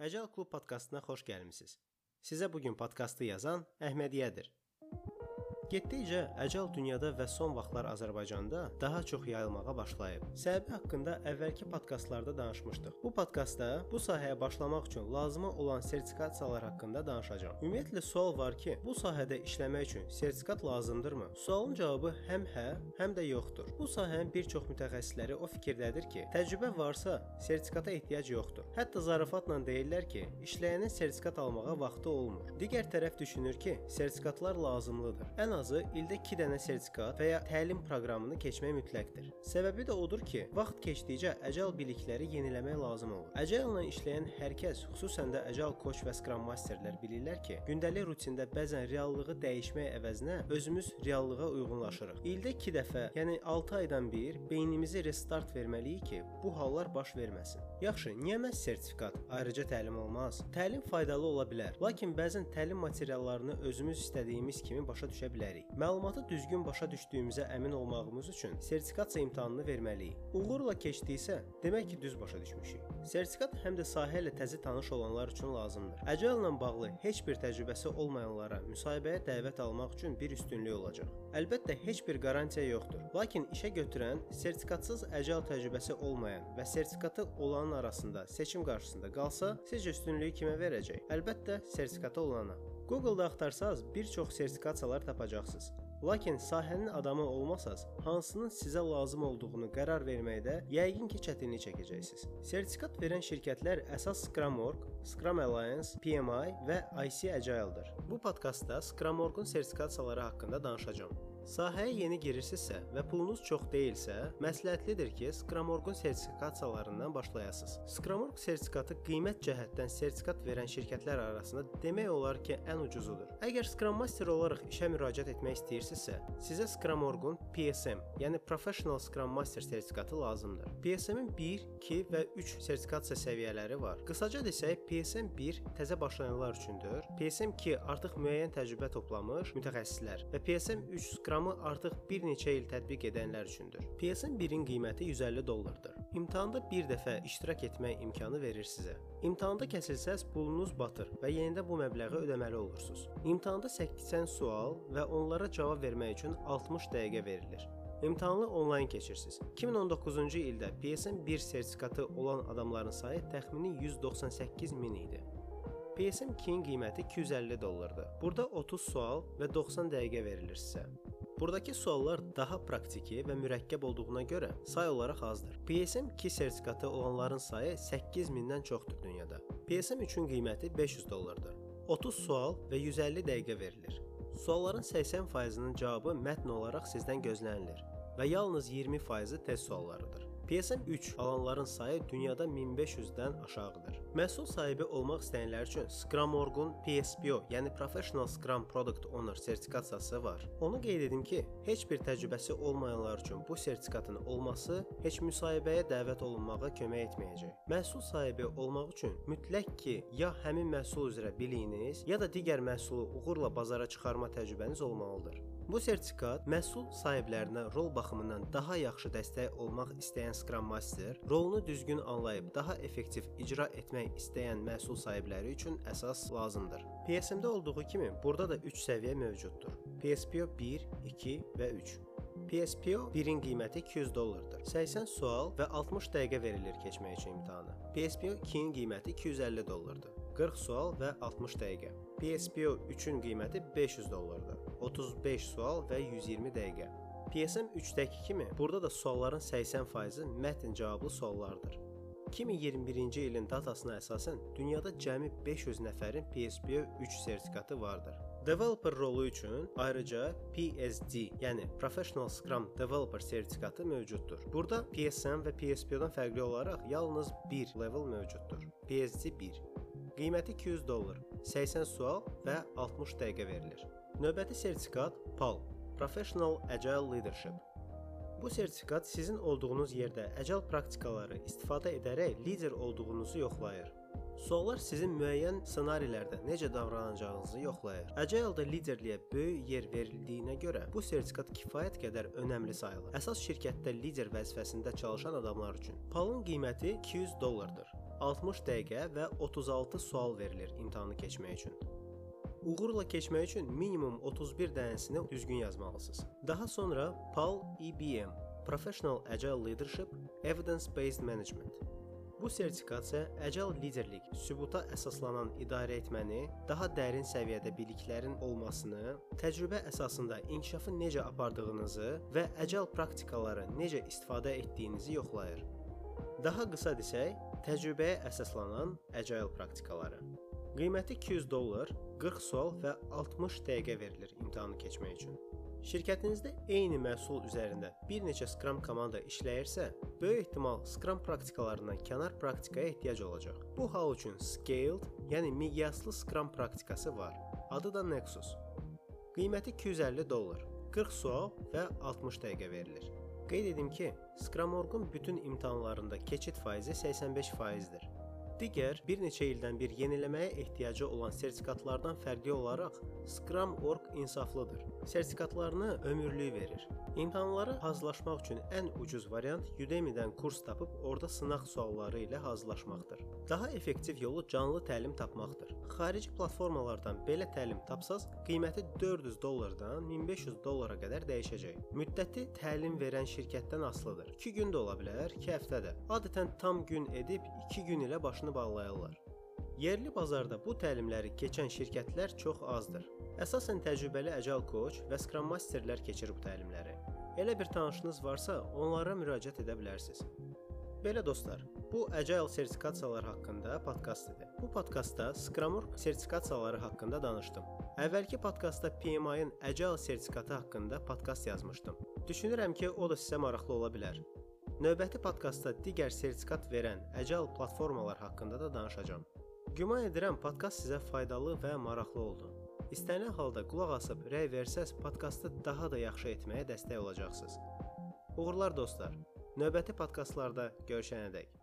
Əcəl Klub podkastına xoş gəlmisiniz. Sizə bu gün podkastı yazan Əhmədiyyədir. Getdikcə əcəl dünyada və son vaxtlar Azərbaycanda daha çox yayılmağa başlayıb. Səbəbi haqqında əvvəlki podkastlarda danışmışdıq. Bu podkastda bu sahəyə başlamaq üçün lazımı olan sertifikasiyalar haqqında danışacağam. Ümumiyyətlə sual var ki, bu sahədə işləmək üçün sertifikat lazımdırmı? Sualın cavabı həm hə, həm də yoxdur. Bu sahənin bir çox mütəxəssisləri o fikirdədir ki, təcrübə varsa sertifikata ehtiyac yoxdur. Hətta zarafatla deyirlər ki, işləyənin sertifikat almağa vaxtı olmur. Digər tərəf düşünür ki, sertifikatlar lazımlıdır. Ən azı ildə 2 dənə sertifikat və ya təlim proqramını keçmək mütləqdir. Səbəbi də odur ki, vaxt keçdikcə əcəl bilikləri yeniləmək lazım olur. Əcəllə işləyən hər kəs, xüsusən də əcəl koç və scrum masterlər bilirlər ki, gündəlik rutində bəzən reallığı dəyişmək əvəzinə özümüz reallığa uyğunlaşırıq. İldə 2 dəfə, yəni 6 aydan bir beynimizi restart verməliyik ki, bu hallar baş verməsin. Yaxşı, niyə məhz sertifikat, ayrıca təlim olmaz? Təlim faydalı ola bilər, lakin bəzən təlim materiallarını özümüz istədiyimiz kimi başa düşə bilərik bilərik. Məlumatı düzgün başa düşdüyümüzə əmin olmağımız üçün sertifikasiya imtahanını verməliyik. Uğurla keçdiksə, demək ki, düz başa düşmüşük. Sertifikat həm də sahə ilə təzə tanış olanlar üçün lazımdır. Əcəllə bağlı heç bir təcrübəsi olmayanlara müsahibəyə dəvət almaq üçün bir üstünlük olacaq. Əlbəttə heç bir qarantiya yoxdur. Lakin işə götürən sertifikatsız əcəl təcrübəsi olmayan və sertifikatı olanın arasında seçim qarşısında qalsa, sizcə üstünlüyü kimə verəcək? Əlbəttə sertifikatı olana. Google-da axtarsaz bir çox sertifikasiyalar tapacaqsınız. Lakin sahənin adamı olmasaz, hansının sizə lazım olduğunu qərar verməkdə yəqin ki, çətinlik çəkəcəksiniz. Sertifikat verən şirkətlər əsas Scrum.org, Scrum Alliance, PMI və IC Agile-dır. Bu podkastda Scrum.org-un sertifikasiyaları haqqında danışacağam. Sahəyə yeni girirsinizsə və pulunuz çox deyilsə, məsləhətlidir ki, Scrum.org-un sertifikasiyalarından başlayasınız. Scrum.org sertifikatı qiymət cəhətdən sertifikat verən şirkətlər arasında demək olar ki, ən ucuzudur. Əgər Scrum Master olaraq işə müraciət etmək istəyirsinizsə, sizə Scrum.org-un PSM, yəni Professional Scrum Master sertifikatı lazımdır. PSM-in 1, 2 və 3 sertifikasiya səviyyələri var. Qısaca desək, PSM 1 təzə başlayanlar üçündür. PSM 2 artıq müəyyən təcrübə toplamış mütəxəssislər və PSM 3 Scrum-ı artıq bir neçə il tətbiq edənlər üçündür. PSN 1-in qiyməti 150 dollardır. İmtahanda bir dəfə iştirak etmək imkanı verir sizə. İmtahanda kəsilsəz pulunuz batır və yenidən bu məbləği ödəməli olursunuz. İmtahanda 80 sual və onlara cavab vermək üçün 60 dəqiqə verilir. İmtahanı onlayn keçirsiniz. 2019-cu ildə PSN 1 sertifikatı olan adamların sayı təxmini 198 min idi. PSM 2-nin qiyməti 250 dollardır. Burada 30 sual və 90 dəqiqə verilir sizə. Buradakı suallar daha praktiki və mürəkkəb olduğuna görə say olaraq azdır. PSM-2 sertifikatı olanların sayı 8000-dən çoxdur dünyada. PSM-3-ün qiyməti 500 dollardır. 30 sual və 150 dəqiqə verilir. Sualların 80%-nin cavabı mətn olaraq sizdən gözlənilir və yalnız 20%-i test suallarıdır. PSM3 alanların sayı dünyada 1500-dən aşağıdır. Məhsul sahibi olmaq istəyənlər üçün Scrum.org-un PSPO, yəni Professional Scrum Product Owner sertifikasiyası var. Onu qeyd edim ki, heç bir təcrübəsi olmayanlar üçün bu sertifikatın olması heç müsahibəyə dəvət olunmağa kömək etməyəcək. Məhsul sahibi olmaq üçün mütləq ki, ya həmin məhsul üzrə biliyiniz, ya da digər məhsulu uğurla bazara çıxarma təcrübəniz olmalıdır. Bu sertifikat məhsul sahiblərinə rol baxımından daha yaxşı dəstək olmaq istəyən Scrum Master, rolunu düzgün anlayıb daha effektiv icra etmək istəyən məhsul sahibləri üçün əsas lazımdır. PSM-də olduğu kimi burada da 3 səviyyə mövcuddur. PSPO 1, 2 və 3. PSPO 1-in qiyməti 200 dollardır. 80 sual və 60 dəqiqə verilir keçmək üçün imtahana. PSPO 2-nin qiyməti 250 dollardır. 40 sual və 60 dəqiqə. PSPO 3-ün qiyməti 500 dollardır. 35 sual və 120 dəqiqə. PSM 3-dəki kimi burada da sualların 80%-i mətn cavablı suallardır. 2021-ci ilin datasına əsasən dünyada cəmi 500 nəfərin PSPO 3 sertifikatı vardır. Developer rolu üçün ayrıca PSD, yəni Professional Scrum Developer sertifikatı mövcuddur. Burada PSM və PSPO-dan fərqli olaraq yalnız bir level mövcuddur. PSD 1 Qiyməti 200 dollar, 80 sual və 60 dəqiqə verilir. Növbəti sertifikat PAL, Professional Agile Leadership. Bu sertifikat sizin olduğunuz yerdə əcəl praktikaları istifadə edərək lider olduğunuzu yoxlayır. Suallar sizin müəyyən ssenarilərdə necə davranacağınızı yoxlayır. Agile-da liderliyə böyük yer verildiyinə görə bu sertifikat kifayət qədər önəmli sayılır. Əsas şirkətdə lider vəzifəsində çalışan adamlar üçün. PAL-ın qiyməti 200 dollardır. 60 dəqiqə və 36 sual verilir imtahanı keçmək üçün. Uğurla keçmək üçün minimum 31 dənəsini düzgün yazmalısınız. Daha sonra PAL EBM Professional Agile Leadership Evidence-Based Management Bu sertifikasiya əcəl liderlik, sübuta əsaslanan idarə etməni, daha dərin səviyyədə biliklərin olmasını, təcrübə əsasında inkişafı necə apardığınızı və əcəl praktikaları necə istifadə etdiyinizi yoxlayır. Daha qısa desək, təcrübəyə əsaslanan əcəl praktikaları. Qiyməti 200 dollar, 40 sual və 60 dəqiqə verilir imtahanı keçmək üçün. Şirkətinizdə eyni məhsul üzərində bir neçə Scrum komanda işləyirsə, böyük ehtimal Scrum praktikalarından kənar praktikaya ehtiyac olacaq. Bu hal üçün Scaled, yəni miqyaslı Scrum praktikası var. Adı da Nexus. Qiyməti 250 dollar, 40 sual və 60 dəqiqə verilir. Qeyd edim ki, Scrum.org-un bütün imtahanlarında keçid faizi 85%dir. Digər bir neçə ildən bir yeniləməyə ehtiyacı olan sertifikatlardan fərqli olaraq Scrum.org insaflıdır. Sertifikatlarını ömürlük verir. İmtahanlara hazırlaşmaq üçün ən ucuz variant Udemy-dən kurs tapıb orada sınaq sualları ilə hazırlaşmaqdır. Daha effektiv yolu canlı təlim tapmaqdır. Xarici platformalardan belə təlim tapsaz, qiyməti 400 dollardan 1500 dollara qədər dəyişəcək. Müddəti təlim verən şirkətdən asılıdır. 2 gün də ola bilər, 2 həftə də. Adətən tam gün edib 2 gün ilə başını arasını bağlayırlar. Yerli bazarda bu təlimləri keçən şirkətlər çox azdır. Əsasən təcrübəli Agile coach və Scrum Masterlər keçir bu təlimləri. Elə bir tanışınız varsa, onlara müraciət edə bilərsiniz. Belə dostlar, bu Agile sertifikasiyalar haqqında podkast idi. Bu podkastda Scrum sertifikasiyaları haqqında danışdım. Əvvəlki podkastda PMI-ın Agile sertifikatı haqqında podkast yazmışdım. Düşünürəm ki, o da sizə maraqlı ola bilər. Növbəti podkastda digər sertifikat verən əcəl platformalar haqqında da danışacağam. Güman edirəm podkast sizə faydalı və maraqlı oldu. İstənilən halda qulaq asıb rəy versəz, podkastı daha da yaxşı etməyə dəstək olacaqsınız. Uğurlar dostlar. Növbəti podkastlarda görüşənədək